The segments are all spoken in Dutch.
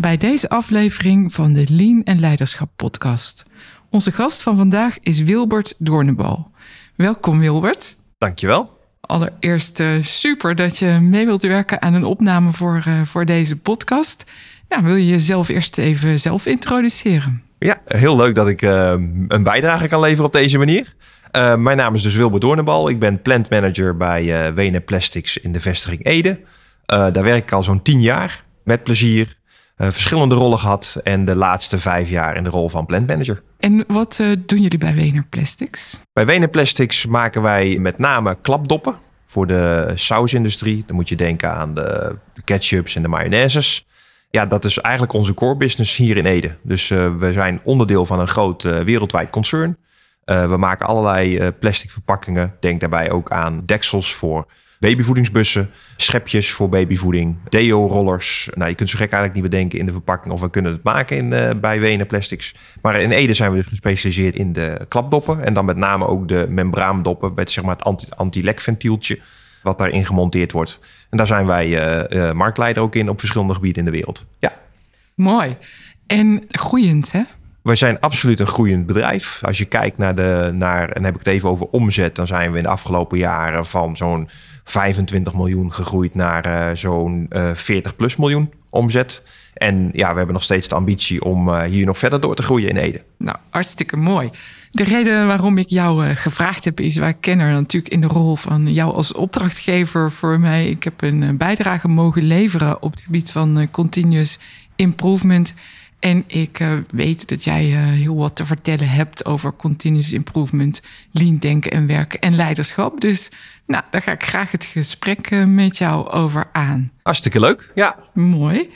bij deze aflevering van de Lean en Leiderschap podcast. Onze gast van vandaag is Wilbert Doornenbal. Welkom Wilbert. Dankjewel. Allereerst uh, super dat je mee wilt werken aan een opname voor, uh, voor deze podcast. Ja, wil je jezelf eerst even zelf introduceren? Ja, heel leuk dat ik uh, een bijdrage kan leveren op deze manier. mijn naam is dus Wilbert Doornenbal. Ik ben plant manager bij Wenen Plastics in de vestiging Ede. daar werk ik al zo'n tien jaar met plezier. Uh, verschillende rollen gehad en de laatste vijf jaar in de rol van plant manager. En wat uh, doen jullie bij Wener Plastics? Bij Wener Plastics maken wij met name klapdoppen voor de sausindustrie. Dan moet je denken aan de ketchups en de mayonnaises. Ja, dat is eigenlijk onze core business hier in Ede. Dus uh, we zijn onderdeel van een groot wereldwijd concern. we maken allerlei plastic verpakkingen. Denk daarbij ook aan deksels voor babyvoedingsbussen, schepjes voor babyvoeding, deo-rollers. Nou, je kunt zo gek eigenlijk niet bedenken in de verpakking of we kunnen het maken in, uh, bij Wenen Plastics. Maar in Ede zijn we dus gespecialiseerd in de klapdoppen en dan met name ook de membraandoppen met zeg maar het anti-lekventieltje wat daarin gemonteerd wordt. En daar zijn wij uh, uh, marktleider ook in op verschillende gebieden in de wereld. Ja. Mooi. En groeiend, hè? We zijn absoluut een groeiend bedrijf. Als je kijkt naar de, naar, en heb ik het even over omzet, dan zijn we in de afgelopen jaren van zo'n 25 miljoen gegroeid naar uh, zo'n uh, 40 plus miljoen omzet. En ja, we hebben nog steeds de ambitie om uh, hier nog verder door te groeien in Ede. Nou, hartstikke mooi. De reden waarom ik jou gevraagd heb, is wij kennen natuurlijk in de rol van jou als opdrachtgever voor mij. Ik heb een bijdrage mogen leveren op het gebied van continuous improvement. En ik uh, weet dat jij uh, heel wat te vertellen hebt over continuous improvement, lean denken en werken en leiderschap. Dus nou, daar ga ik graag het gesprek uh, met jou over aan. Hartstikke leuk, ja. Mooi.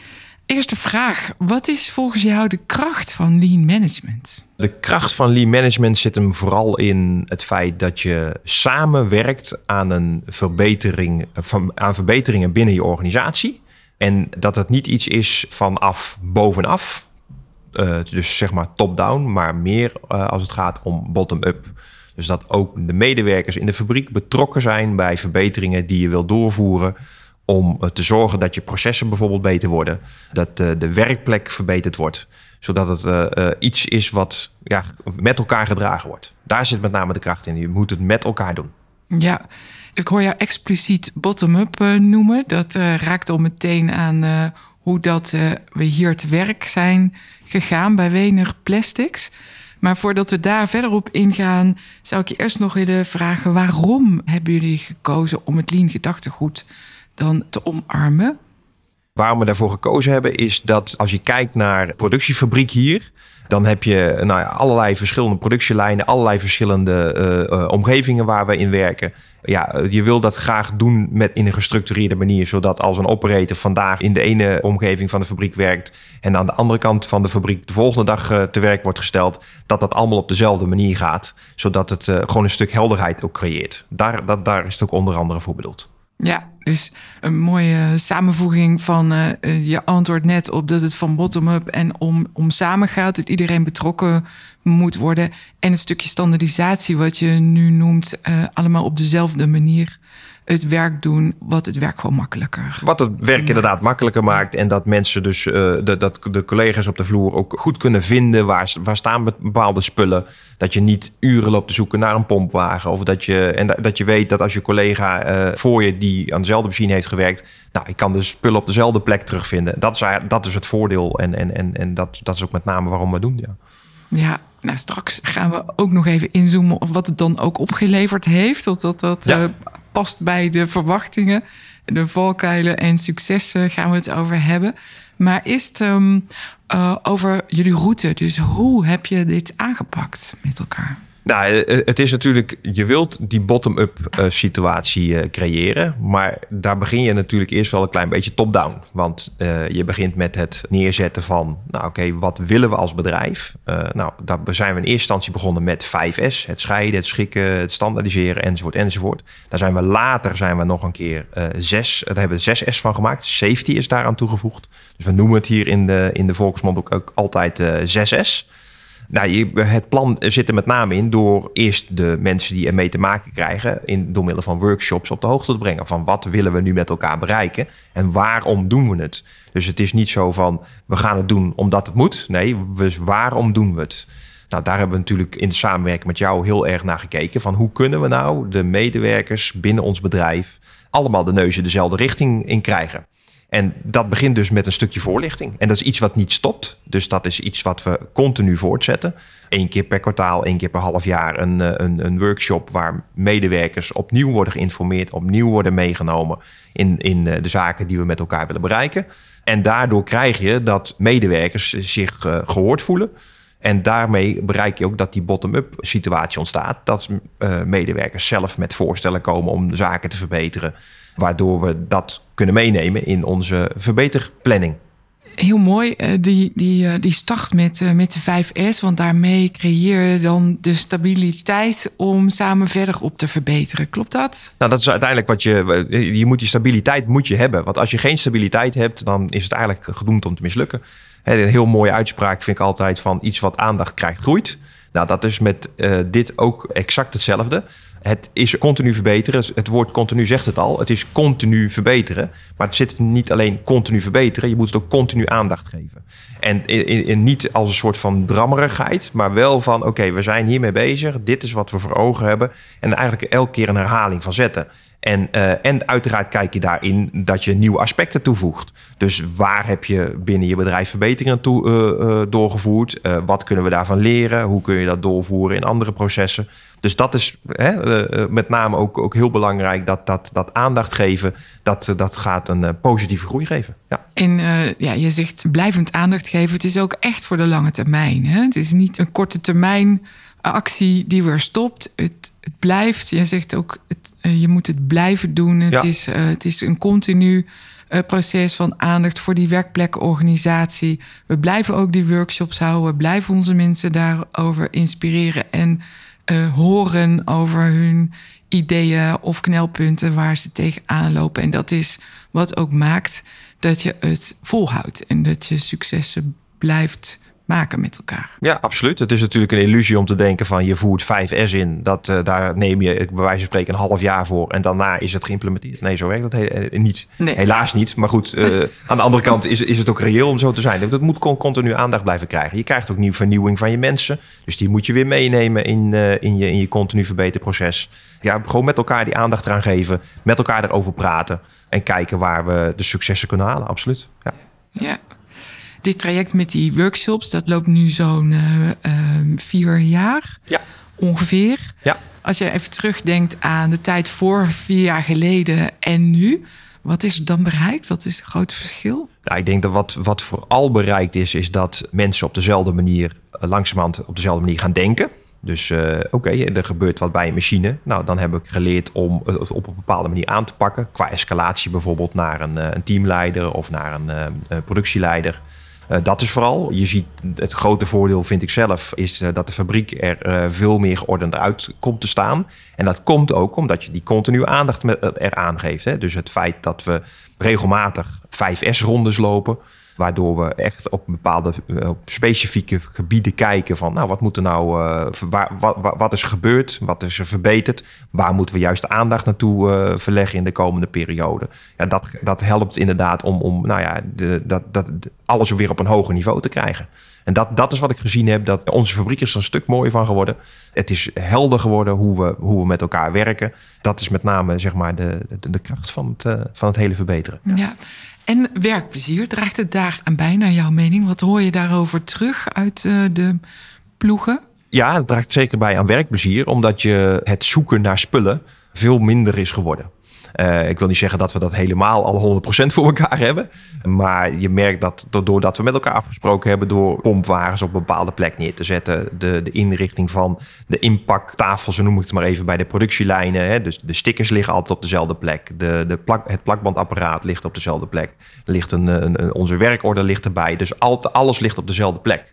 Eerste vraag. Wat is volgens jou de kracht van lean management? De kracht van lean management zit hem vooral in het feit dat je samenwerkt aan een verbetering, van, aan verbeteringen binnen je organisatie. En dat het niet iets is vanaf bovenaf, uh, dus zeg maar top-down, maar meer uh, als het gaat om bottom-up. Dus dat ook de medewerkers in de fabriek betrokken zijn bij verbeteringen die je wil doorvoeren. Om uh, te zorgen dat je processen bijvoorbeeld beter worden. Dat de werkplek verbeterd wordt. Zodat het iets is wat ja, met elkaar gedragen wordt. Daar zit met name de kracht in. Je moet het met elkaar doen. Ja, ik hoor jou expliciet bottom-up noemen. Dat raakt al meteen aan hoe dat uh, we hier te werk zijn gegaan bij Wener Plastics. Maar voordat we daar verder op ingaan, zou ik je eerst nog willen vragen: waarom hebben jullie gekozen om het lean gedachtegoed dan te omarmen? Waarom we daarvoor gekozen hebben, is dat als je kijkt naar productiefabriek hier, dan heb je nou ja, allerlei verschillende productielijnen, allerlei verschillende uh, uh, omgevingen waar we in werken. Ja, je wil dat graag doen met, in een gestructureerde manier, zodat als een operator vandaag in de ene omgeving van de fabriek werkt en aan de andere kant van de fabriek de volgende dag uh, te werk wordt gesteld, dat dat allemaal op dezelfde manier gaat, zodat het gewoon een stuk helderheid ook creëert. Daar, dat, daar is het ook onder andere voor bedoeld. Ja, dus een mooie samenvoeging van uh, je antwoord net op dat het van bottom-up en om, om samen gaat, dat iedereen betrokken moet worden. En een stukje standaardisatie, wat je nu noemt, uh, allemaal op dezelfde manier het werk doen wat het werk gewoon makkelijker Wat het werk inderdaad makkelijker maakt. En dat mensen dus, uh, de, dat de collega's op de vloer ook goed kunnen vinden waar, waar staan bepaalde spullen. Dat je niet uren loopt te zoeken naar een pompwagen. Of dat je, en dat je weet dat als je collega uh, voor je die aan dezelfde machine heeft gewerkt. Nou, ik kan de spullen op dezelfde plek terugvinden. Dat is, dat is het voordeel. En, en, en, en dat, dat is ook met name waarom we doen. Ja. Ja, nou straks gaan we ook nog even inzoomen op wat het dan ook opgeleverd heeft. Of dat dat ja. uh, past bij de verwachtingen, de valkuilen en successen gaan we het over hebben. Maar is het um, uh, over jullie route? Dus hoe heb je dit aangepakt met elkaar? Nou, eh, het is natuurlijk, je wilt die bottom-up uh, situatie creëren. Maar daar begin je natuurlijk eerst wel een klein beetje top-down. Want je begint met het neerzetten van, nou oké, wat willen we als bedrijf? nou, daar zijn we in eerste instantie begonnen met 5S. Het scheiden, het schikken, het standaardiseren, enzovoort, enzovoort. Daar zijn we later, zijn we nog een keer 6, daar hebben we 6S van gemaakt. Safety is daaraan toegevoegd. Dus we noemen het hier in de, in de volksmond ook, ook altijd 6S. Nou, het plan zit er met name in door eerst de mensen die ermee te maken krijgen, in, door middel van workshops op de hoogte te brengen. Van wat willen we nu met elkaar bereiken en waarom doen we het? Dus het is niet zo van we gaan het doen omdat het moet. Nee, dus waarom doen we het? Nou, daar hebben we natuurlijk in de samenwerking met jou heel erg naar gekeken. Van hoe kunnen we nou de medewerkers binnen ons bedrijf allemaal de neuzen dezelfde richting in krijgen? En dat begint dus met een stukje voorlichting. En dat is iets wat niet stopt. Dus dat is iets wat we continu voortzetten. Eén keer per kwartaal, één keer per half jaar een, eh, een, een workshop waar medewerkers opnieuw worden geïnformeerd, opnieuw worden meegenomen in, in eh, de zaken die we met elkaar willen bereiken. En daardoor krijg je dat medewerkers zich uh, gehoord voelen. En daarmee bereik je ook dat die bottom-up situatie ontstaat. Dat medewerkers zelf met voorstellen komen om zaken te verbeteren. Waardoor we dat kunnen meenemen in onze verbeterplanning. Heel mooi, eh, die, die, eh, die start met, eh, met de 5S, want daarmee creëer je dan de stabiliteit om samen verder op te verbeteren. Klopt dat? Nou, dat is uiteindelijk wat je. Je moet die stabiliteit moet je hebben. Want als je geen stabiliteit hebt, dan is het eigenlijk gedoemd om te mislukken. Een heel mooie uitspraak vind ik altijd van iets wat aandacht krijgt, groeit. Nou, dat is met dit ook exact hetzelfde. Het is continu verbeteren. Het woord continu zegt het al. Het is continu verbeteren. Maar het zit niet alleen continu verbeteren. Je moet het ook continu aandacht geven. En niet als een soort van drammerigheid. Maar wel van oké, we zijn hiermee bezig. Dit is wat we voor ogen hebben. En eigenlijk elke keer een herhaling van zetten. En, uh, en uiteraard kijk je daarin dat je nieuwe aspecten toevoegt. Dus waar heb je binnen je bedrijf verbeteringen toe, uh, uh, doorgevoerd? wat kunnen we daarvan leren? Hoe kun je dat doorvoeren in andere processen? Dus dat is hè, met name ook, ook heel belangrijk. Dat, dat, dat aandacht geven, dat, dat gaat een positieve groei geven. Ja. En ja, je zegt blijvend aandacht geven. Het is ook echt voor de lange termijn. Hè? Het is niet een korte termijn actie die weer stopt. Het, het blijft. Je zegt ook, het, uh, je moet het blijven doen. Het, ja. is, uh, het is een continu uh, proces van aandacht voor die werkplekorganisatie. We blijven ook die workshops houden. We blijven onze mensen daarover inspireren en horen over hun ideeën of knelpunten waar ze tegenaan lopen. En dat is wat ook maakt dat je het volhoudt en dat je successen blijft maken met elkaar. Ja, absoluut. Het is natuurlijk een illusie om te denken van je voert 5S in. Dat, uh, daar neem je bij wijze van spreken een half jaar voor. En daarna is het geïmplementeerd. Nee, zo werkt dat he niet. Nee. Helaas niet. Maar goed, uh, aan de andere kant is, is het ook reëel om zo te zijn. Dat moet continu aandacht blijven krijgen. Je krijgt ook nieuwe vernieuwing van je mensen. Dus die moet je weer meenemen in, uh, in, je, in je continu verbeterproces. Ja, gewoon met elkaar die aandacht eraan geven. Met elkaar erover praten. En kijken waar we de successen kunnen halen. Absoluut. Ja. ja dit traject met die workshops, dat loopt nu zo'n uh, uh, vier jaar ja. ongeveer. Ja. Als je even terugdenkt aan de tijd voor vier jaar geleden en nu, wat is er dan bereikt? Wat is het grote verschil? Nou, ik denk dat wat, wat vooral bereikt is, is dat mensen op dezelfde manier, uh, langzamerhand op dezelfde manier gaan denken. Dus uh, oké, okay, er gebeurt wat bij een machine. Nou, dan heb ik geleerd om het op een bepaalde manier aan te pakken. Qua escalatie bijvoorbeeld naar een, een teamleider of naar een uh, productieleider. Uh, dat is vooral. Je ziet het grote voordeel, vind ik zelf, is uh, dat de fabriek er uh, veel meer geordend uit komt te staan. En dat komt ook omdat je die continue aandacht eraan geeft. Hè? Dus het feit dat we regelmatig 5S-rondes lopen. Waardoor we echt op bepaalde op specifieke gebieden kijken van, nou, wat moet er nou, uh, waar, wat, wat, is er gebeurd, wat is er verbeterd, waar moeten we juist de aandacht naartoe uh, verleggen in de komende periode. Ja, dat, dat helpt inderdaad om, om nou ja, de, dat, dat, alles weer op een hoger niveau te krijgen. En dat, dat is wat ik gezien heb. Dat onze fabriek is er een stuk mooier van geworden. Het is helder geworden hoe we, hoe we met elkaar werken. Dat is met name zeg maar, de, de, de kracht van het, uh, van het hele verbeteren. Ja. En werkplezier, draagt het daar aan bij naar jouw mening? Wat hoor je daarover terug uit uh, de ploegen? Ja, het draagt zeker bij aan werkplezier, omdat je het zoeken naar spullen veel minder is geworden. Uh, ik wil niet zeggen dat we dat helemaal al 100% voor elkaar hebben. Maar je merkt dat doordat we met elkaar afgesproken hebben... door pompwagens op een bepaalde plek neer te zetten... de, de inrichting van de inpaktafel, zo noem ik het maar even... bij de productielijnen. Hè? Dus de stickers liggen altijd op dezelfde plek. De, de plak, het plakbandapparaat ligt op dezelfde plek. Ligt een, een, een onze werkorde ligt erbij. Dus alles ligt op dezelfde plek.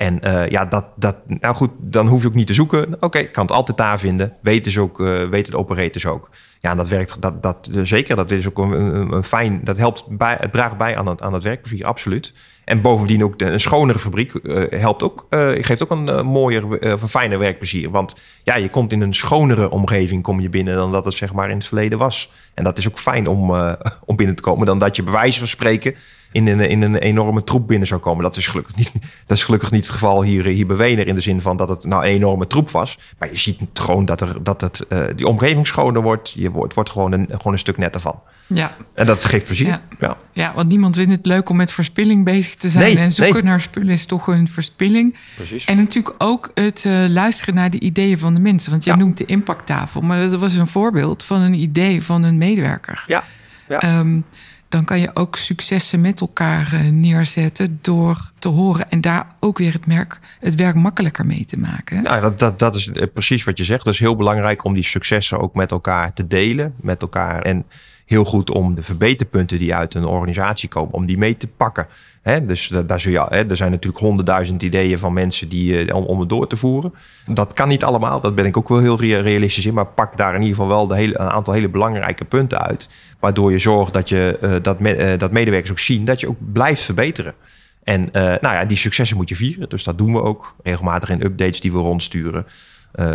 En uh, ja, dat, dat, nou goed, dan hoef je ook niet te zoeken. Oké, kan het altijd daar vinden. Weten ze ook, uh, weten de operators ook. Ja, dat werkt dat, dat, zeker. Dat is ook een, een, fijn, dat helpt bij, het draagt bij aan het, aan het werkplezier, absoluut. En bovendien ook een schonere fabriek uh, helpt ook, geeft ook een mooier, een fijner werkplezier. Want ja, je komt in een schonere omgeving kom je binnen dan dat het zeg maar in het verleden was. En dat is ook fijn om, om binnen te komen dan dat je bij wijze van spreken in een, in een enorme troep binnen zou komen. Dat is gelukkig niet, dat is gelukkig niet het geval hier, hier bij Wener. In de zin van dat het nou een enorme troep was. Maar je ziet gewoon dat, er, dat het, uh, die omgeving schoner wordt. Je wordt, wordt gewoon, een, gewoon een stuk netter van. Ja. En dat geeft plezier. Ja. ja. want niemand vindt het leuk om met verspilling bezig te zijn. en zoeken naar spullen is toch een verspilling. Precies. En natuurlijk ook het uh, luisteren naar de ideeën van de mensen. Want jij noemt de impacttafel. Maar dat was een voorbeeld van een idee van een medewerker. Ja. ja. Um, dan kan je ook successen met elkaar eh, neerzetten door te horen en daar ook weer het, merk, het werk makkelijker mee te maken. Nou, dat, dat, dat is eh, precies wat je zegt. Het is heel belangrijk om die successen ook met elkaar te delen, met elkaar. En heel goed om de verbeterpunten die uit een organisatie komen, om die mee te pakken. Dus daar er zijn natuurlijk honderdduizend ideeën van mensen die, uh, om, om het door te voeren. Dat kan niet allemaal, dat ben ik ook wel heel realistisch in. Maar pak daar in ieder geval wel de hele, een aantal hele belangrijke punten uit. Waardoor je zorgt dat, je, uh, dat, me, uh, dat medewerkers ook zien dat je ook blijft verbeteren. En nou ja, die successen moet je vieren. Dus dat doen we ook regelmatig in updates die we rondsturen.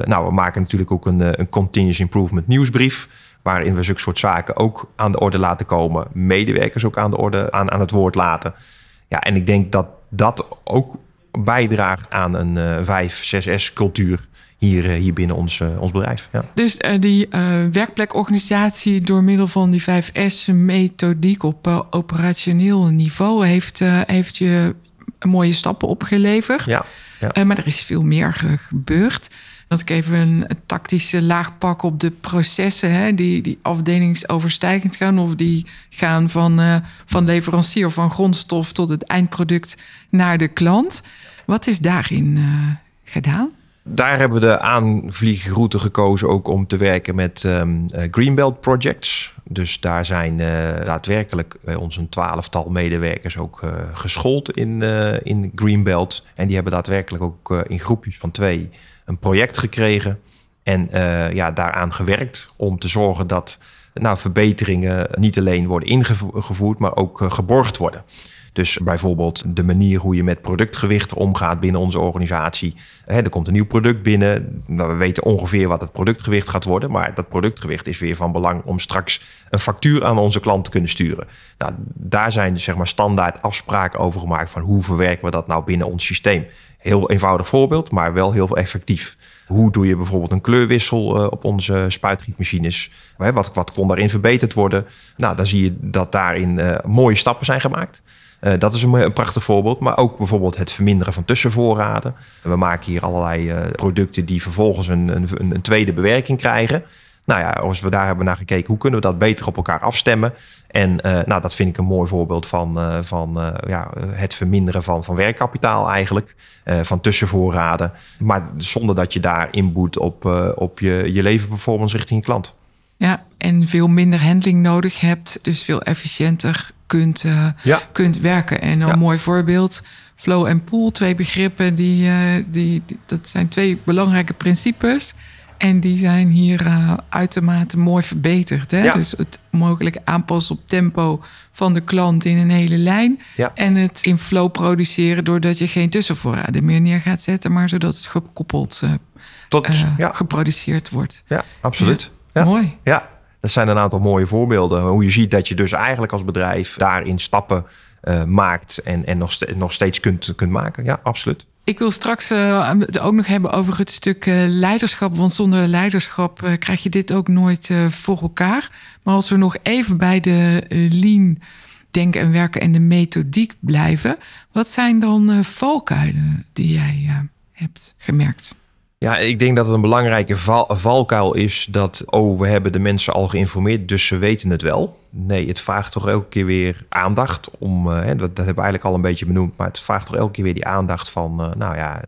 nou, we maken natuurlijk ook een, een continuous improvement nieuwsbrief waarin we zulke soort zaken ook aan de orde laten komen. Medewerkers ook aan de orde, aan, aan het woord laten. Ja, en ik denk dat dat ook bijdraagt aan een uh, 5, 6S cultuur hier, uh, hier binnen ons, uh, ons bedrijf. Ja. Dus die werkplekorganisatie door middel van die 5S methodiek op operationeel niveau heeft, heeft je mooie stappen opgeleverd. Ja, ja. maar er is veel meer gebeurd. Dat ik even een, tactische laag pak op de processen hè, die, die afdelingsoverstijgend gaan. Of die gaan van, uh, van leverancier van grondstof tot het eindproduct naar de klant. Wat is daarin uh, gedaan? Daar hebben we de aanvliegroute gekozen ook om te werken met um, uh, Greenbelt projects. Dus daar zijn daadwerkelijk bij ons een twaalftal medewerkers ook uh, geschoold in, in Greenbelt. En die hebben daadwerkelijk ook in groepjes van twee een project gekregen en uh, ja, daaraan gewerkt om te zorgen dat nou, verbeteringen niet alleen worden ingevoerd, maar ook uh, geborgd worden. Dus bijvoorbeeld de manier hoe je met productgewicht omgaat binnen onze organisatie. er komt een nieuw product binnen. Nou, we weten ongeveer wat het productgewicht gaat worden. Maar dat productgewicht is weer van belang om straks een factuur aan onze klant te kunnen sturen. Nou, daar zijn zeg maar, standaard afspraken over gemaakt van hoe verwerken we dat nou binnen ons systeem. Heel eenvoudig voorbeeld, maar wel heel effectief. Hoe doe je bijvoorbeeld een kleurwissel uh, op onze spuitgietmachines? Wat, wat kon daarin verbeterd worden? Nou, dan zie je dat daarin uh, mooie stappen zijn gemaakt. Uh, dat is een, een, prachtig voorbeeld. Maar ook bijvoorbeeld het verminderen van tussenvoorraden. We maken hier allerlei producten die vervolgens een, een, een tweede bewerking krijgen. Nou ja, als we daar hebben naar gekeken, hoe kunnen we dat beter op elkaar afstemmen? En uh, nou, dat vind ik een mooi voorbeeld van, van ja, het verminderen van, van werkkapitaal eigenlijk. van tussenvoorraden. Maar zonder dat je daar inboet op, op je, je leverperformance richting je klant. Ja, en veel minder handling nodig hebt. Dus veel efficiënter kunt, ja. kunt werken. En een ja. mooi voorbeeld. Flow en pool, twee begrippen, die, die, die, dat zijn twee belangrijke principes. En die zijn hier uh, uitermate mooi verbeterd. Hè? Ja. Dus het mogelijk aanpassen op tempo van de klant in een hele lijn. Ja. En het in flow produceren doordat je geen tussenvoorraden meer neer gaat zetten, maar zodat het gekoppeld uh, Tot, uh, ja. geproduceerd wordt. Ja, absoluut. Ja, mooi. Ja, dat zijn een aantal mooie voorbeelden. Hoe je ziet dat je dus eigenlijk als bedrijf daarin stappen uh, maakt en, en nog, nog steeds kunt, kunt maken. Ja, absoluut. Ik wil straks het ook nog hebben over het stuk uh, leiderschap. Want zonder leiderschap krijg je dit ook nooit voor elkaar. Maar als we nog even bij de lean denken en werken en de methodiek blijven. Wat zijn dan valkuilen die jij hebt gemerkt? Ja, ik denk dat het een belangrijke val, valkuil is dat, oh, we hebben de mensen al geïnformeerd, dus ze weten het wel. Nee, het vraagt toch elke keer weer aandacht om, uh, dat, hebben we eigenlijk al een beetje benoemd, maar het vraagt toch elke keer weer die aandacht van, uh, nou ja,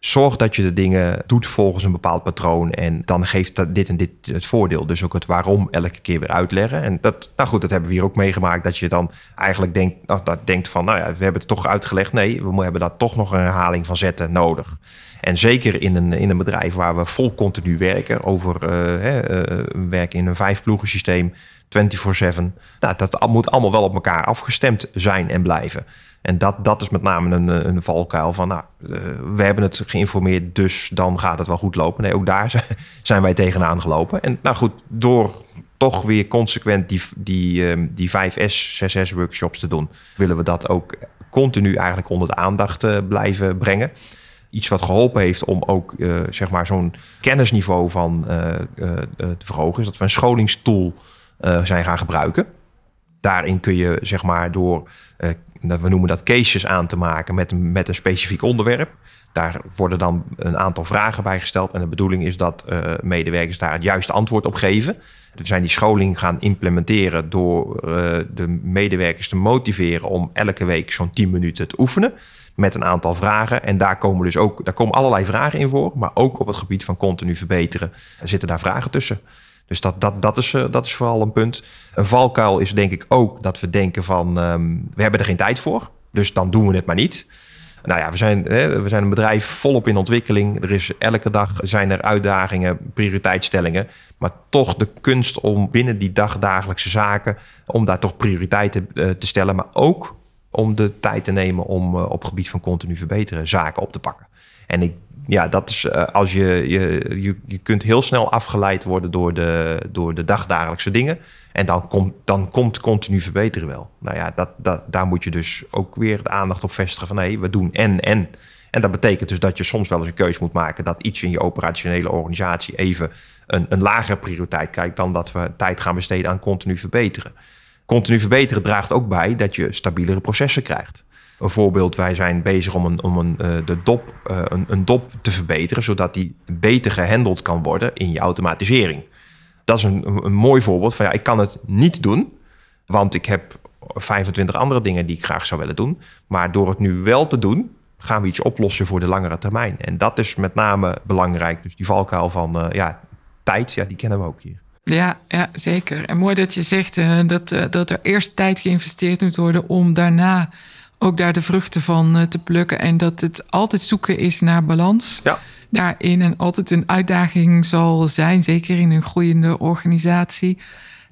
zorg dat je de dingen doet volgens een bepaald patroon en dan geeft dat dit en dit het voordeel. Dus ook het waarom elke keer weer uitleggen. En dat, nou goed, dat hebben we hier ook meegemaakt, dat je dan eigenlijk denkt, nou, dat denkt van, nou ja, we hebben het toch uitgelegd. Nee, we hebben daar toch nog een herhaling van zetten nodig. En zeker in een, in een bedrijf waar we vol continu werken, over hè, uh, werken in een vijfploegen systeem, 24-7. Nou, dat moet allemaal wel op elkaar afgestemd zijn en blijven. En dat, dat is met name een, een valkuil van, nou, uh, we hebben het geïnformeerd, dus dan gaat het wel goed lopen. Nee, ook daar zijn wij tegenaan gelopen. En nou goed, door toch weer consequent die, die, uh, die 5S, 6S workshops te doen, willen we dat ook continu eigenlijk onder de aandacht blijven brengen iets wat geholpen heeft om ook uh, zeg maar zo'n kennisniveau van uh, uh, te verhogen, is dat we een scholingstool zijn gaan gebruiken. Daarin kun je zeg maar door, we noemen dat cases aan te maken met, een, met een specifiek onderwerp. Daar worden dan een aantal vragen bij gesteld. En de bedoeling is dat medewerkers daar het juiste antwoord op geven. We zijn die scholing gaan implementeren door de medewerkers te motiveren om elke week zo'n 10 minuten te oefenen met een aantal vragen. En daar komen dus ook, daar komen allerlei vragen in voor, maar ook op het gebied van continu verbeteren zitten daar vragen tussen. Dus dat, dat, dat, is, dat is vooral een punt. Een valkuil is denk ik ook dat we denken van um, we hebben er geen tijd voor, dus dan doen we het maar niet. Nou ja, we zijn, we zijn een bedrijf volop in ontwikkeling. Er is elke dag zijn er uitdagingen, prioriteitsstellingen. Maar toch de kunst om binnen die dagdagelijkse zaken, om daar toch prioriteiten uh, te stellen. Maar ook om de tijd te nemen om uh, op gebied van continu verbeteren zaken op te pakken. En ik, ja, dat is uh, als je, je, je, je kunt heel snel afgeleid worden door de, door de dagdagelijkse dingen. En dan, komt dan komt continu verbeteren wel. Nou ja, dat, dat, daar moet je dus ook weer de aandacht op vestigen van hé, hey, we doen en en. En dat betekent dus dat je soms wel eens een keuze moet maken dat iets in je operationele organisatie even een, een lagere prioriteit krijgt dan dat we tijd gaan besteden aan continu verbeteren. Continu verbeteren draagt ook bij dat je stabielere processen krijgt. Een voorbeeld, wij zijn bezig om een, om een, uh, de dop, uh, een, een dop te verbeteren, zodat die beter gehandeld kan worden in je automatisering. Dat is een, een mooi voorbeeld van ja, ik kan het niet doen, want ik heb 25 andere dingen die ik graag zou willen doen. Maar door het nu wel te doen, gaan we iets oplossen voor de langere termijn. En dat is met name belangrijk. Dus die valkuil van uh, ja, tijd, ja, die kennen we ook hier. Ja, ja, zeker. En mooi dat je zegt uh, dat, uh, dat er eerst tijd geïnvesteerd moet worden om daarna ook daar de vruchten van uh, te plukken. En dat het altijd zoeken is naar balans. Ja. Daarin en altijd een uitdaging zal zijn, zeker in een groeiende organisatie.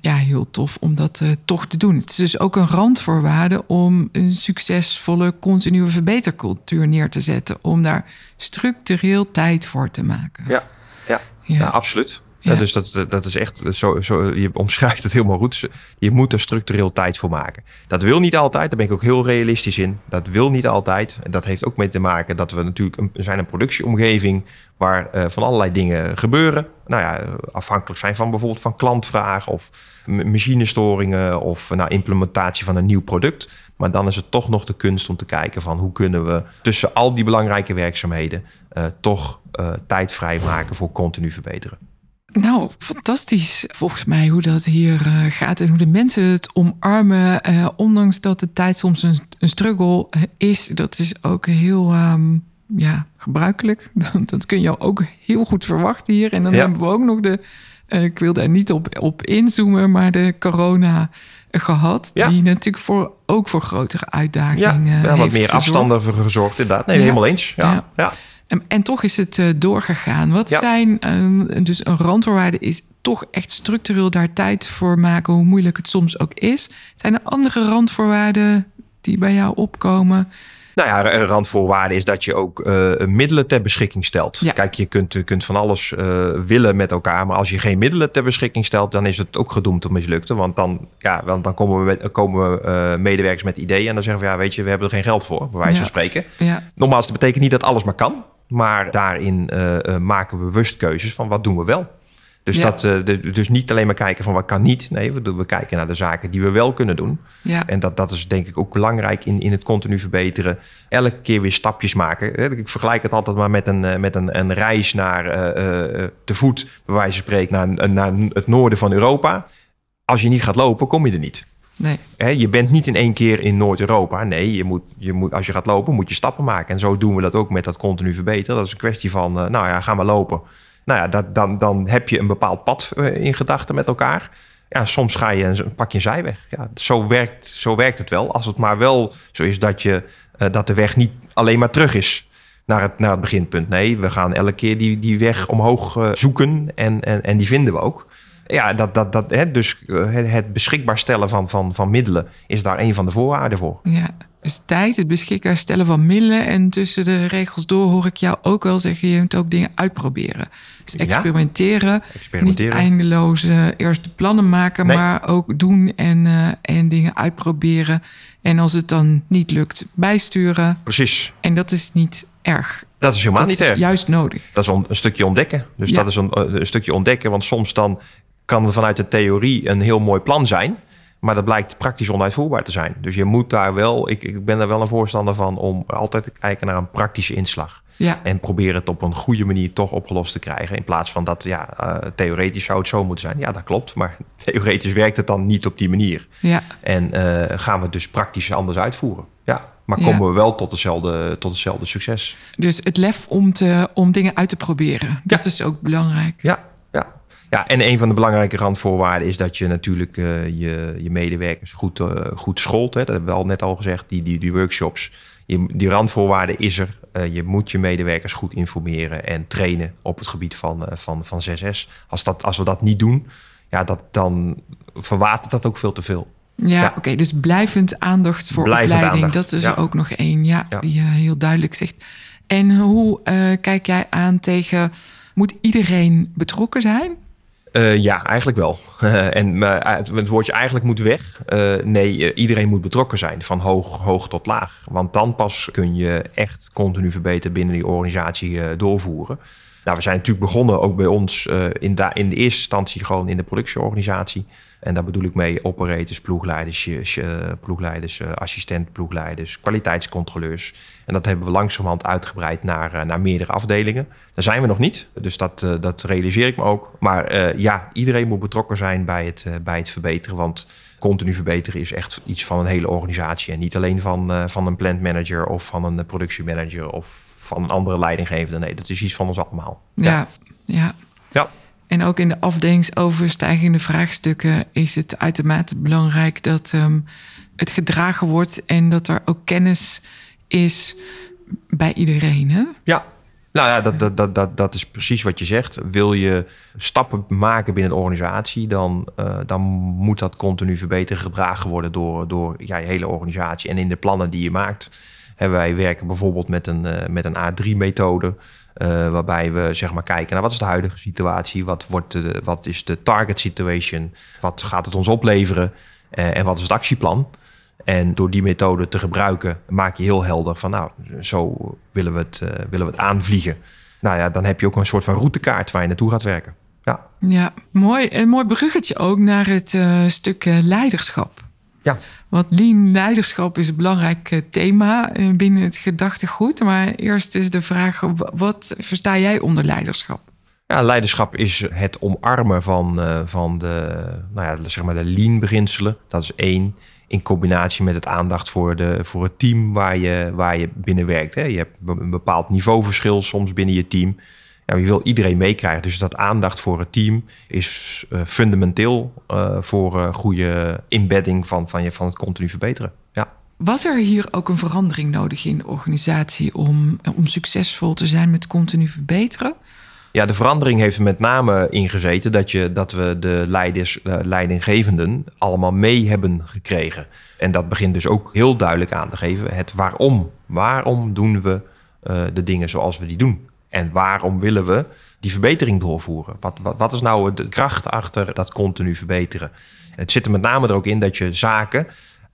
Ja, heel tof om dat toch te doen. Het is dus ook een randvoorwaarde om een succesvolle continue verbetercultuur neer te zetten. Om daar structureel tijd voor te maken. Ja, ja, ja. ja absoluut. Ja. dus dat, dat is echt, zo, zo, je omschrijft het helemaal goed. Je moet er structureel tijd voor maken. Dat wil niet altijd, daar ben ik ook heel realistisch in. Dat wil niet altijd. En dat heeft ook mee te maken dat we natuurlijk een, zijn een productieomgeving waar uh, van allerlei dingen gebeuren. Nou ja, afhankelijk zijn van bijvoorbeeld van klantvragen of machinestoringen of nou, implementatie van een nieuw product. Maar dan is het toch nog de kunst om te kijken van hoe kunnen we tussen al die belangrijke werkzaamheden uh, toch uh, tijd vrijmaken voor continu verbeteren. Nou, fantastisch volgens mij hoe dat hier uh, gaat en hoe de mensen het omarmen. Uh, ondanks dat de tijd soms een, een struggle uh, is, dat is ook heel um, ja, gebruikelijk. dat kun je ook heel goed verwachten hier. En dan ja. hebben we ook nog de, ik wil daar niet op, op inzoomen, maar de corona gehad. Ja. Die natuurlijk voor, ook voor grotere uitdagingen ja, wel wat meer afstanden voor gezorgd inderdaad. Nee, helemaal eens. ja. ja. En, en, toch is het uh, doorgegaan. Wat ja. zijn, um, dus een randvoorwaarde is toch echt structureel daar tijd voor maken, hoe moeilijk het soms ook is. Zijn er andere randvoorwaarden die bij jou opkomen? Nou ja, een randvoorwaarde is dat je ook uh, middelen ter beschikking stelt. Ja. Kijk, je kunt, je kunt van alles uh, willen met elkaar, maar als je geen middelen ter beschikking stelt, dan is het ook gedoemd te mislukten. Want dan, ja, want dan komen, we, komen we, uh, medewerkers met ideeën en dan zeggen we, ja, weet je, we hebben er geen geld voor, bij wijze van spreken. Ja. Nogmaals, dat betekent niet dat alles maar kan. Maar daarin uh, uh, maken we bewust keuzes van wat doen we wel. Dus, Ja. dat, eh, de- dus niet alleen maar kijken van wat kan niet. Nee, we, we kijken naar de zaken die we wel kunnen doen. Ja, En dat, dat is denk ik ook belangrijk in, in het continu verbeteren. Elke keer weer stapjes maken. Ik vergelijk het altijd maar met een, eh, met een, een reis naar eh, eh, te voet, bij wijze van spreken, naar, naar het noorden van Europa. Als je niet gaat lopen, kom je er niet. Nee. Je bent niet in één keer in Noord-Europa. Nee, je moet, je moet, als je gaat lopen, moet je stappen maken. En zo doen we dat ook met dat continu verbeteren. Dat is een kwestie van, eh, nou ja, ga maar lopen. Nou ja, dat, dan, dan heb je een bepaald pad eh, in gedachten met elkaar. Ja, soms ga je een, pak je een zijweg. Ja, zo, werkt, zo werkt het wel. Als het maar wel zo is dat, je, eh, dat de weg niet alleen maar terug is naar het, naar het beginpunt. Nee, we gaan elke keer die, die weg omhoog zoeken en, en, en die vinden we ook. Ja, dat, dat, dat, hè, dus eh, het, beschikbaar stellen van, van, van middelen is daar een van de voorwaarden voor. Ja, dus tijd, het beschikbaar stellen van middelen. En tussen de regels door hoor ik jou ook wel zeggen... je moet ook dingen uitproberen. Dus Ja. experimenteren. Experimenteren. Niet eindeloos eh, eerst de plannen maken... Nee. maar ook doen en, eh, en dingen uitproberen. En als het dan niet lukt, bijsturen. Precies. En dat is niet erg. Dat is helemaal dat niet is erg. juist nodig. Dat is een stukje ontdekken. Dus Ja. dat is een, eh, een stukje ontdekken. Want soms dan kan er vanuit de theorie een heel mooi plan zijn. Maar dat blijkt praktisch onuitvoerbaar te zijn. Dus je moet daar wel, ik, ik ben daar wel een voorstander van om altijd te kijken naar een praktische inslag. Ja, En proberen het op een goede manier toch opgelost te krijgen. In plaats van dat, ja, eh, theoretisch zou het zo moeten zijn. Ja, dat klopt. Maar theoretisch werkt het dan niet op die manier. ja, En eh, gaan we het dus praktisch anders uitvoeren. Ja, maar Ja. komen we wel tot hetzelfde, tot hetzelfde succes. dus het lef om, te, om dingen uit te proberen. Dat Ja. is ook belangrijk. Ja, ja. en een van de belangrijke randvoorwaarden is dat je natuurlijk eh, je, je medewerkers goed, eh, goed scholt. Hè. Dat hebben we al net al gezegd, die, die, die workshops. Je, die randvoorwaarde is er. Eh, je moet je medewerkers goed informeren en trainen op het gebied van, van, van 6S. Als, dat, als we dat niet doen, ja, dat, dan verwatert dat ook veel te veel. Ja, Ja. oké. dus blijvend aandacht voor Blijvend opleiding. aandacht, Dat is ja. er ook nog één, ja, Ja. die je heel duidelijk zegt. En hoe kijk jij aan tegen... moet iedereen betrokken zijn? Eh, ja, eigenlijk wel. en maar het, woordje eigenlijk moet weg. Eh, nee, eh, iedereen moet betrokken zijn, van hoog, hoog tot laag. Want dan pas kun je echt continu verbeteren binnen die organisatie eh, doorvoeren. Nou, we zijn natuurlijk begonnen ook bij ons eh, in, in de eerste instantie gewoon in de productieorganisatie. En daar bedoel ik mee operators, ploegleiders, ploegleiders eh, assistent ploegleiders, kwaliteitscontroleurs. En dat hebben we langzamerhand uitgebreid naar, eh, naar meerdere afdelingen. Daar zijn we nog niet, dus dat, dat realiseer ik me ook. Maar ja, iedereen moet betrokken zijn bij het, bij het verbeteren. Want continu verbeteren is echt iets van een hele organisatie. En niet alleen van, eh, van een plantmanager of van een productiemanager of van een andere leidinggevende. Nee, dat is iets van ons allemaal. Ja, ja. Ja. En ook in de afdelingsoverstijgende vraagstukken is het uitermate belangrijk dat ehm, het gedragen wordt en dat er ook kennis is bij iedereen. Hè? Ja, nou ja, dat, dat, dat, dat, dat is precies wat je zegt. Wil je stappen maken binnen een organisatie, dan, eh, dan moet dat continu verbeteren gedragen worden door, door ja, je hele organisatie. En in de plannen die je maakt, wij werken bijvoorbeeld met een, eh, met een A3-methode. eh, waarbij we zeg maar kijken naar wat is de huidige situatie, wat, wordt de, wat is de target situation, wat gaat het ons opleveren eh, en wat is het actieplan. En door die methode te gebruiken, maak je heel helder van, nou, zo willen we het, willen we het aanvliegen. Nou ja, dan heb je ook een soort van routekaart waar je naartoe gaat werken. Ja, Ja, mooi. Een mooi bruggetje ook naar het stuk leiderschap. ja. Want lean leiderschap is een belangrijk eh, thema eh, binnen het gedachtegoed. Maar eerst is de vraag, wa- wat versta jij onder leiderschap? ja leiderschap is het omarmen van, eh, van de, nou ja, zeg maar de lean-beginselen. Dat is één. In combinatie met het aandacht voor, de, voor het team waar je, waar je binnen werkt. Hè. Je hebt een bepaald niveauverschil soms binnen je team. Ja, je wil iedereen meekrijgen. Dus dat aandacht voor het team is eh, fundamenteel eh, voor eh, goede embedding van, van, je, van het continu verbeteren. Ja. Was er hier ook een verandering nodig in de organisatie om, om succesvol te zijn met continu verbeteren? Ja, de verandering heeft er met name ingezeten dat, je, dat we de leiders, leidinggevenden allemaal mee hebben gekregen. En dat begint dus ook heel duidelijk aan te geven het waarom. Waarom doen we de dingen zoals we die doen? En waarom willen we die verbetering doorvoeren? Wat, wat, is nou de kracht achter dat continu verbeteren? Het zit er met name er ook in dat je zaken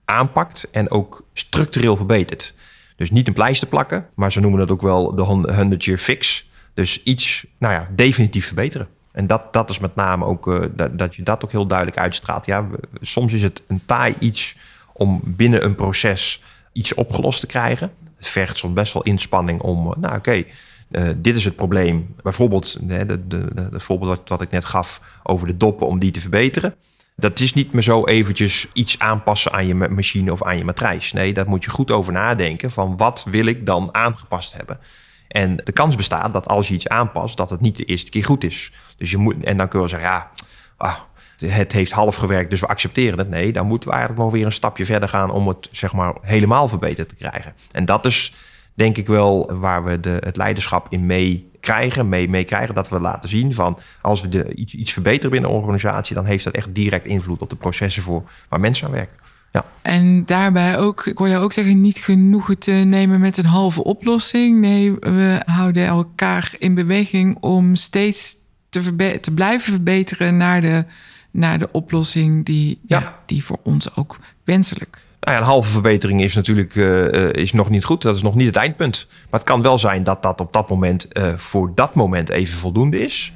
aanpakt en ook structureel verbetert. Dus niet een pleister plakken, maar ze noemen het ook wel de 100 year fix. Dus iets, nou ja, definitief verbeteren. En dat, dat is met name ook uh, dat, dat je dat ook heel duidelijk uitstraalt. Ja, soms is het een taai iets om binnen een proces iets opgelost te krijgen. Het vergt soms best wel inspanning om, nou oké, uh, dit is het probleem. Bijvoorbeeld, het voorbeeld wat, wat ik net gaf over de doppen, om die te verbeteren. Dat is niet meer zo eventjes iets aanpassen aan je machine of aan je matrijs. Nee, daar moet je goed over nadenken van wat wil ik dan aangepast hebben. En de kans bestaat dat als je iets aanpast, dat het niet de eerste keer goed is. Dus je moet, en dan kun je zeggen, ja, ah, het heeft half gewerkt, dus we accepteren het. Nee, dan moeten we eigenlijk nog weer een stapje verder gaan om het zeg maar helemaal verbeterd te krijgen. En dat is denk ik wel waar we de, het leiderschap in mee krijgen, mee, mee krijgen. Dat we laten zien van als we de, iets, iets verbeteren binnen een organisatie, dan heeft dat echt direct invloed op de processen voor waar mensen aan werken. Ja. En daarbij ook, ik hoor je ook zeggen, niet genoeg te nemen met een halve oplossing. Nee, we houden elkaar in beweging om steeds te, te blijven verbeteren naar de, naar de oplossing die, ja. die voor ons ook wenselijk nou ja, een halve verbetering is natuurlijk uh, is nog niet goed. Dat is nog niet het eindpunt. Maar het kan wel zijn dat dat op dat moment uh, voor dat moment even voldoende is.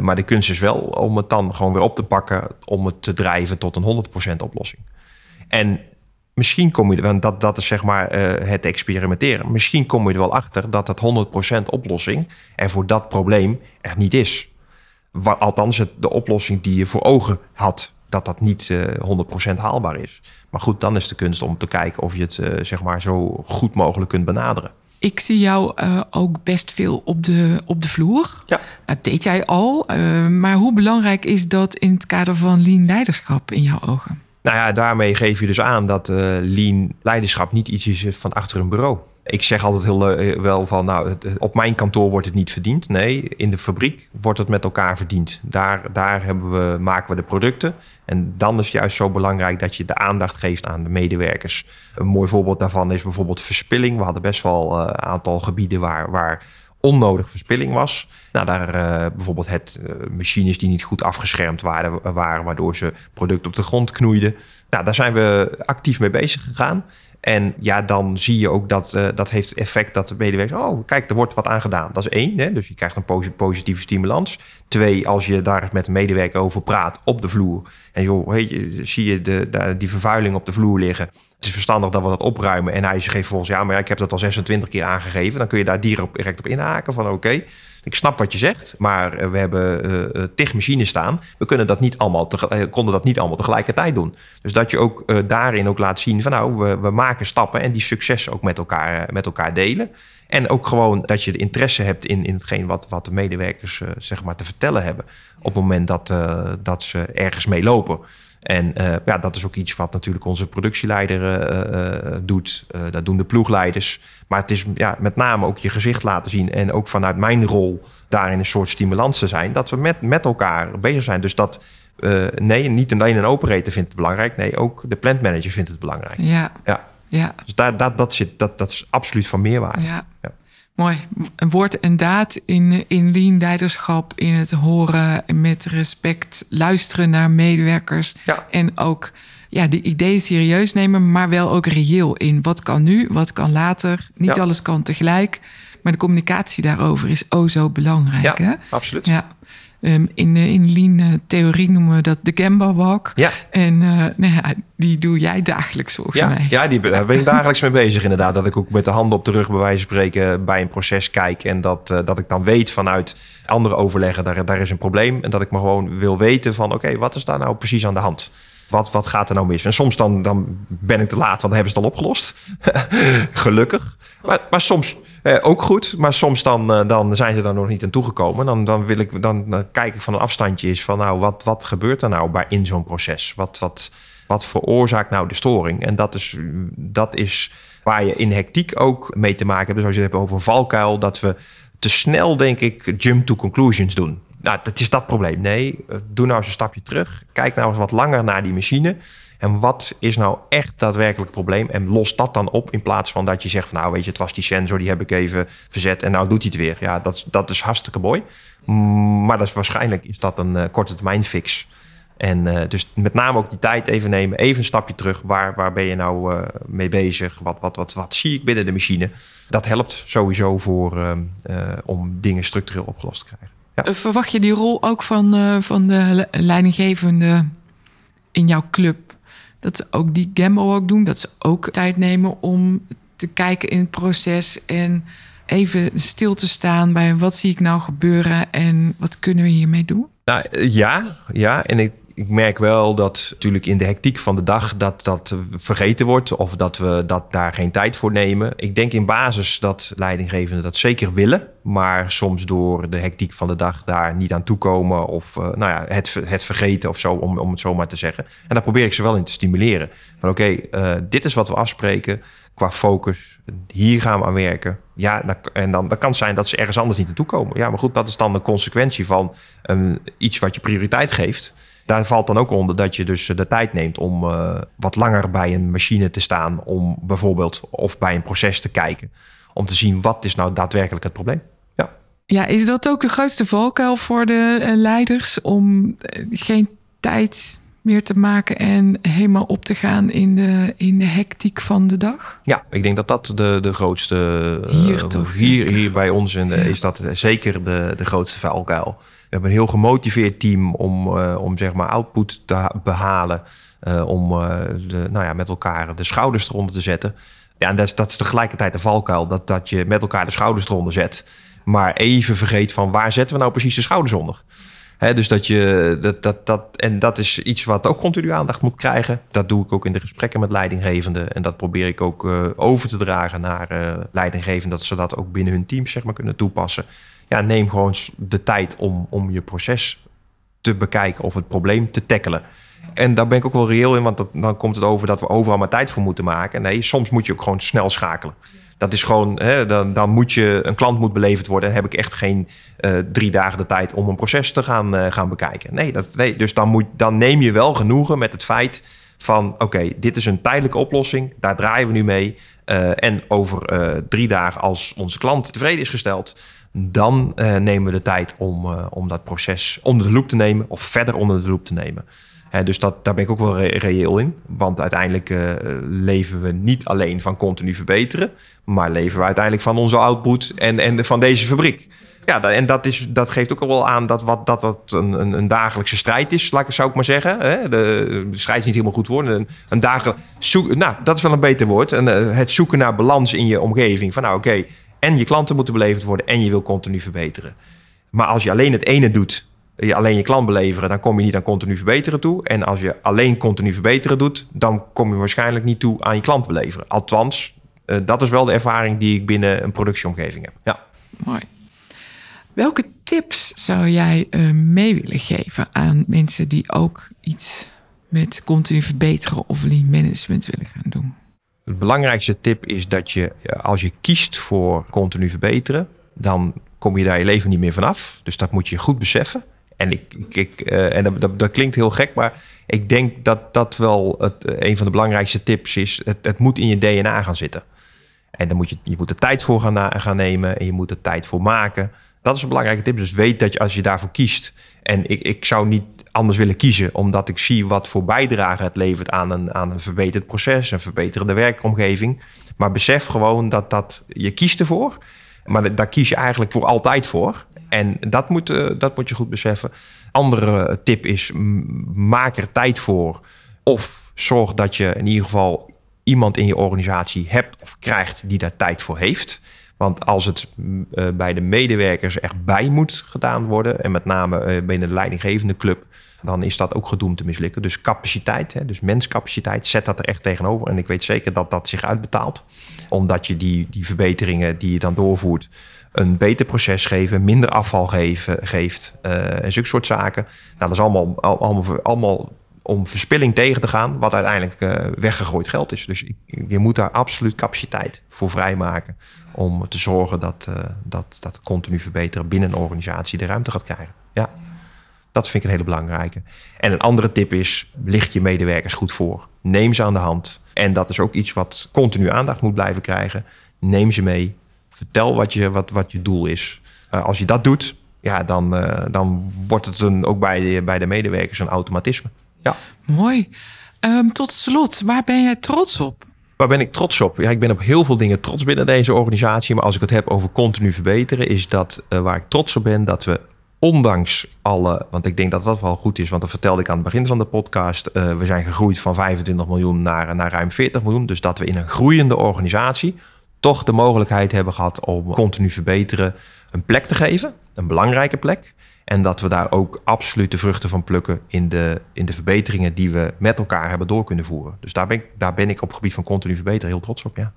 Maar de kunst is wel om het dan gewoon weer op te pakken. Om het te drijven tot een 100% oplossing. En misschien kom je want dat, dat is zeg maar het experimenteren. Misschien kom je er wel achter dat dat 100% oplossing er voor dat probleem er niet is. Althans, de oplossing die je voor ogen had dat dat niet uh, eh, 100% haalbaar is. Maar goed, dan is de kunst om te kijken of je het uh, zeg maar zo goed mogelijk kunt benaderen. Ik zie jou uh, ook best veel op de, op de vloer. Ja. Dat deed jij al. maar hoe belangrijk is dat in het kader van lean leiderschap in jouw ogen? Nou ja, daarmee geef je dus aan dat lean leiderschap niet iets is van achter een bureau. Ik zeg altijd heel eh, wel van, nou, op mijn kantoor wordt het niet verdiend. Nee, in de fabriek wordt het met elkaar verdiend. Daar, daar hebben we, maken we de producten. En dan is het juist zo belangrijk dat je de aandacht geeft aan de medewerkers. Een mooi voorbeeld daarvan is bijvoorbeeld verspilling. We hadden best wel een uh, aantal gebieden waar, waar onnodig verspilling was. Nou, daar uh, bijvoorbeeld het machines die niet goed afgeschermd waren, waren, waardoor ze product op de grond knoeiden. Nou, daar zijn we actief mee bezig gegaan. En ja, dan zie je ook dat uh, dat heeft effect dat de medewerkers... oh, kijk, er wordt wat aan gedaan. Dat is één, hè? dus je krijgt een positieve stimulans. Twee, als je daar met de medewerker over praat op de vloer... en joh, je, zie je de, die vervuiling op de vloer liggen... het is verstandig dat we dat opruimen. En hij geeft volgens, ja, maar ik heb dat al 26 keer aangegeven. Dan kun je daar direct op inhaken van oké... Ik snap wat je zegt, maar eh, we hebben uh, tig machines staan. We kunnen dat niet allemaal konden dat niet allemaal tegelijkertijd doen. Dus dat je ook daarin ook laat zien van nou, we, we maken stappen en die successen ook met elkaar, met elkaar delen. En ook gewoon dat je de interesse hebt in, in hetgeen wat, wat de medewerkers zeg maar te vertellen hebben. Op het moment dat, dat ze ergens mee lopen. En uh, ja, dat is ook iets wat natuurlijk onze productieleider uh, doet. dat doen de ploegleiders. Maar het is ja, met name ook je gezicht laten zien. En ook vanuit mijn rol daarin een soort stimulans te zijn. Dat we met, met elkaar bezig zijn. Dus dat nee, niet alleen een operator vindt het belangrijk. Nee, ook de plantmanager vindt het belangrijk. Ja. ja. ja. Dus daar, dat, dat, zit, dat, dat is absoluut van meerwaarde. Ja. ja. Mooi. Een woord en daad in, in lean leiderschap, in het horen met respect, luisteren naar medewerkers. Ja. En ook ja, de ideeën serieus nemen, maar wel ook reëel in. Wat kan nu, wat kan later. Niet alles kan tegelijk. Maar de communicatie daarover is oh zo belangrijk. Ja, hè? absoluut. Ja. Um, in, in Lean-theorie noemen we dat de Gamba Walk. Ja. En uh, nou ja, die doe jij dagelijks volgens ja, mij. Ja, die, daar ben ik dagelijks mee bezig inderdaad. Dat ik ook met de handen op de rug bij wijze van spreken bij een proces kijk. En dat, uh, dat ik dan weet vanuit andere overleggen, daar, daar is een probleem. En dat ik me gewoon wil weten van oké, okay, wat is daar nou precies aan de hand? Wat, wat gaat er nou mis? En soms dan, dan ben ik te laat, want dan hebben ze het al opgelost. Gelukkig. Maar, maar soms eh, ook goed. Maar soms dan, eh, dan zijn ze daar nog niet aan toegekomen. Dan, dan, wil ik, dan, kijk ik van een afstandje is van nou, wat, wat gebeurt er nou bij in zo'n proces? Wat, wat, wat veroorzaakt nou de storing? En dat is, dat is waar je in hectiek ook mee te maken hebt. Dus als je het hebt over een valkuil, dat we te snel, denk ik, jump to conclusions doen. Nou, dat is dat probleem. Nee, eh, doe nou eens een stapje terug. Kijk nou eens wat langer naar die machine. En wat is nou echt daadwerkelijk het probleem? En los dat dan op in plaats van dat je zegt van nou weet je, het was die sensor, die heb ik even verzet en nou doet hij het weer. Ja, dat, dat is hartstikke mooi. Maar dat is waarschijnlijk is dat een uh, korte termijn fix. En uh, dus met name ook die tijd even nemen, even een stapje terug. Waar, waar ben je nou mee bezig? Wat, wat, wat, wat zie ik binnen de machine? Dat helpt sowieso voor, uh, om dingen structureel opgelost te krijgen. Ja. Eh, Verwacht je die rol ook van, eh, van de le- leidinggevende in jouw club? Dat ze ook die gamble ook doen? Dat ze ook tijd nemen om te kijken in het proces en even stil te staan bij wat zie ik nou gebeuren en wat kunnen we hiermee doen? Nou ja, ja. En ik, ik merk wel dat natuurlijk in de hectiek van de dag dat dat vergeten wordt of dat we dat daar geen tijd voor nemen. Ik denk in basis dat leidinggevenden dat zeker willen, maar soms door de hectiek van de dag daar niet aan toekomen of eh, nou ja, het, het vergeten of zo, om, om het zo maar te zeggen. En daar probeer ik ze wel in te stimuleren. Van oké, eh, dit is wat we afspreken qua focus. Hier gaan we aan werken. Ja, en dan, dan kan het zijn dat ze ergens anders niet naartoe komen. Ja, maar goed, dat is dan de consequentie van iets wat je prioriteit geeft. Daar valt dan ook onder dat je dus de tijd neemt om eh, wat langer bij een machine te staan. Om bijvoorbeeld of bij een proces te kijken. Om te zien wat is nou daadwerkelijk het probleem. Ja. Ja, is dat ook de grootste valkuil voor de eh, leiders om eh, geen tijd meer te maken en helemaal op te gaan in de, in de hectiek van de dag? Ja, ik denk dat dat de, de grootste... eh, Hier toch, Hier, hier bij ons in de, Ja. is dat zeker de, de grootste valkuil. We hebben een heel gemotiveerd team om, eh, om zeg maar output te ha- behalen. eh, om eh, de, nou ja, met elkaar de schouders eronder te zetten. Ja, en dat is, dat is tegelijkertijd de valkuil. Dat, dat je met elkaar de schouders eronder zet. Maar even vergeet van waar zetten we nou precies de schouders onder. Dus dat je dat, dat, dat, en dat is iets wat ook continu aandacht moet krijgen. Dat doe ik ook in de gesprekken met leidinggevenden. En dat probeer ik ook over te dragen naar leidinggevenden, dat ze dat ook binnen hun teams zeg maar, kunnen toepassen. Ja, neem gewoon de tijd om, om je proces te bekijken of het probleem te tackelen. En daar ben ik ook wel reëel in, want dan komt het over dat we overal maar tijd voor moeten maken. Nee, soms moet je ook gewoon snel schakelen. Dat is gewoon, hè, dan, dan moet je, een klant moet beleverd worden. En heb ik echt geen eh, drie dagen de tijd om een proces te gaan, eh, gaan bekijken. Nee, dat, nee dus dan, moet, dan neem je wel genoegen met het feit van... oké, dit is een tijdelijke oplossing, daar draaien we nu mee. Eh, en over drie dagen, als onze klant tevreden is gesteld... dan eh, nemen we de tijd om, eh, om dat proces onder de loep te nemen... of verder onder de loep te nemen. Dus dat, daar ben ik ook wel re- reëel in. Want uiteindelijk eh, leven we niet alleen van continu verbeteren... maar leven we uiteindelijk van onze output en, en van deze fabriek. Ja, en dat, is, dat geeft ook al wel aan dat wat, dat, dat een, een, dagelijkse strijd is, zou ik maar zeggen. De, strijd is niet helemaal goed woord. Een, een zoek, nou, dat is wel een beter woord. Eh, het zoeken naar balans in je omgeving. Van nou, oké, en je klanten moeten beleverd worden en je wil continu verbeteren. Maar als je alleen het ene doet, je alleen je klant beleveren, dan kom je niet aan continu verbeteren toe. En als je alleen continu verbeteren doet, dan kom je waarschijnlijk niet toe aan je klant beleveren. Althans, eh, dat is wel de ervaring die ik binnen een productieomgeving heb. Ja. Mooi. Welke tips zou jij eh, mee willen geven aan mensen die ook iets met continu verbeteren of lean management willen gaan doen? Het belangrijkste tip is dat je, eh, als je kiest voor continu verbeteren, dan kom je daar je leven niet meer vanaf. Dus dat moet je goed beseffen. En, ik, ik, eh, en dat, dat, klinkt heel gek, maar ik denk dat dat wel het, eh, een van de belangrijkste tips is. Het, het moet in je DNA gaan zitten. En dan moet je, je moet er tijd voor gaan, gaan nemen en je moet er tijd voor maken. Dat is een belangrijke tip. Dus weet dat je als je daarvoor kiest. En ik, ik zou niet anders willen kiezen, omdat ik zie wat voor bijdrage het levert aan een, aan een verbeterd proces, een verbeterende werkomgeving. Maar besef gewoon dat, dat je kiest ervoor. Maar daar kies je eigenlijk voor altijd voor. En dat moet, eh, dat moet je goed beseffen. Andere tip is: maak er tijd voor. Of zorg dat je in ieder geval iemand in je organisatie hebt of krijgt die daar tijd voor heeft. Want als het eh, bij de medewerkers echt bij moet gedaan worden, en met name eh, binnen de leidinggevende club, dan is dat ook gedoemd te mislukken. Dus capaciteit, hè, dus menscapaciteit, zet dat er echt tegenover. En ik weet zeker dat dat zich uitbetaalt. Omdat je die, die verbeteringen die je dan doorvoert, een beter proces geven, minder afval geven, geeft eh, en zulke soort zaken. Nou, dat is allemaal, al- allemaal, allemaal om verspilling tegen te gaan, wat uiteindelijk eh, weggegooid geld is. Dus je moet daar absoluut capaciteit voor vrijmaken om te zorgen dat, eh, dat, dat continu verbeteren binnen een organisatie de ruimte gaat krijgen. Ja, dat vind ik een hele belangrijke. En een andere tip is, licht je medewerkers goed voor. Neem ze aan de hand. En dat is ook iets wat continu aandacht moet blijven krijgen. Neem ze mee. Vertel wat je, wat, wat je doel is. Eh, als je dat doet, ja, dan, dan wordt het een, ook bij de, bij de medewerkers een automatisme. Ja. Mooi. Ehm, tot slot, waar ben jij trots op? Waar ben ik trots op? Ja, ik ben op heel veel dingen trots binnen deze organisatie. Maar als ik het heb over continu verbeteren, is dat eh, waar ik trots op ben dat we ondanks alle, want ik denk dat dat wel goed is, want dat vertelde ik aan het begin van de podcast. Uh, we zijn gegroeid van 25 miljoen naar, naar ruim 40 miljoen. Dus dat we in een groeiende organisatie toch de mogelijkheid hebben gehad om continu verbeteren een plek te geven, een belangrijke plek. En dat we daar ook absoluut de vruchten van plukken in de, in de verbeteringen die we met elkaar hebben door kunnen voeren. Dus daar ben ik, daar ben ik op het gebied van continu verbeteren heel trots op. Ja.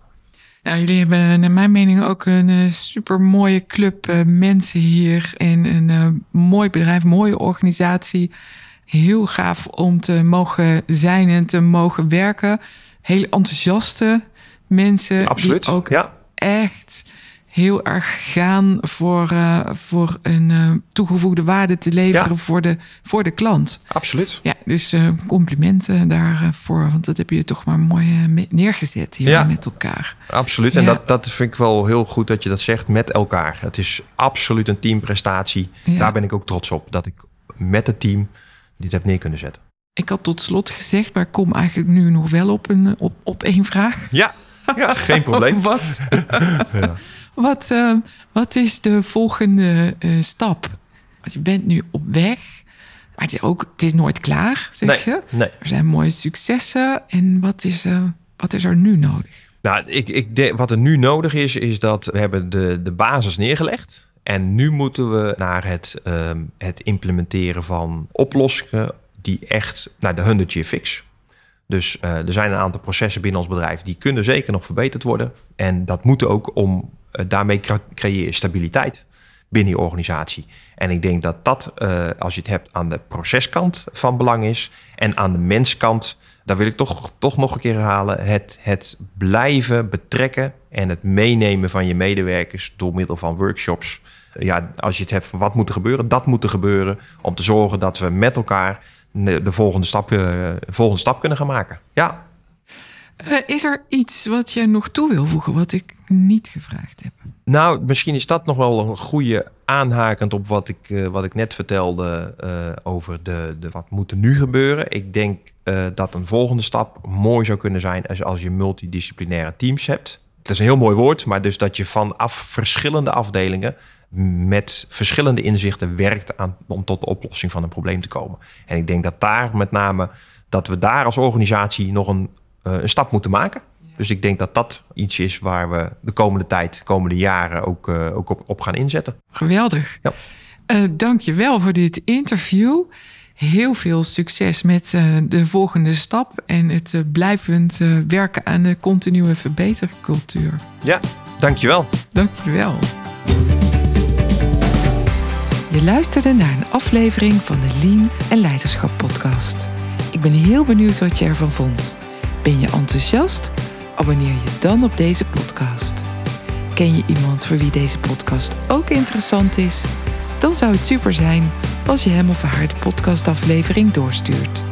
Nou, jullie hebben naar mijn mening ook een uh, super mooie club uh, mensen hier. En een uh, mooi bedrijf, mooie organisatie. Heel gaaf om te mogen zijn en te mogen werken. Heel enthousiaste mensen. Absoluut. Die ook ja. echt heel erg gaan voor, uh, voor een uh, toegevoegde waarde te leveren ja. voor, de, voor de klant. Absoluut. Ja, dus uh, complimenten daarvoor, want dat heb je toch maar mooi neergezet hier ja. met elkaar. Absoluut. En ja. dat, dat vind ik wel heel goed dat je dat zegt met elkaar. Het is absoluut een teamprestatie. Daar ben ik ook trots op dat ik met het team dit heb neer kunnen zetten. Ik had tot slot gezegd, maar ik kom eigenlijk nu nog wel op, een, op, op één vraag. Ja, ja geen probleem. Wat? ja. Wat, uh, wat is de volgende uh, stap? Want je bent nu op weg. Maar het is ook, het is nooit klaar, zeg nee, je. Nee. Er zijn mooie successen. En wat is, uh, wat is er nu nodig? Nou, ik, ik de, wat er nu nodig is, is dat we hebben de, de basis neergelegd. En nu moeten we naar het, um, het implementeren van oplossingen die echt naar de 100 year fix. Dus uh, er zijn een aantal processen binnen ons bedrijf die kunnen zeker nog verbeterd worden. En dat moet ook om daarmee creëer je stabiliteit binnen je organisatie. En ik denk dat dat, uh, als je het hebt aan de proceskant van belang is. En aan de menskant, daar wil ik toch, toch nog een keer herhalen. Het, het blijven betrekken en het meenemen van je medewerkers door middel van workshops. Ja, als je het hebt van wat moet er gebeuren, dat moet er gebeuren. Om te zorgen dat we met elkaar de, de volgende, stap, uh, volgende stap kunnen gaan maken. Ja. Is er iets wat je nog toe wil voegen wat ik niet gevraagd heb? Nou, misschien is dat nog wel een goede aanhakend op wat ik, uh, wat ik net vertelde over de, de wat moet er nu gebeuren. Ik denk dat een volgende stap mooi zou kunnen zijn als, als je multidisciplinaire teams hebt. Het is een heel mooi woord, maar dus dat je vanaf verschillende afdelingen met verschillende inzichten werkt aan, om tot de oplossing van een probleem te komen. En ik denk dat daar met name dat we daar als organisatie nog een, uh, een stap moeten maken. Dus ik denk dat dat iets is waar we de komende tijd, de komende jaren ook, uh, ook op, op, gaan inzetten. Geweldig. Ja. Uh, Dank je wel voor dit interview. Heel veel succes met de volgende stap en het blijvend werken aan de continue verbetercultuur. Ja, dankjewel. Dankjewel. Je luisterde naar een aflevering van de Lean en Leiderschap podcast. Ik ben heel benieuwd wat je ervan vond. Ben je enthousiast? Abonneer je dan op deze podcast. Ken je iemand voor wie deze podcast ook interessant is? Dan zou het super zijn als je hem of haar de podcastaflevering doorstuurt.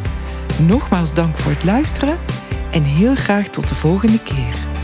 Nogmaals dank voor het luisteren en heel graag tot de volgende keer.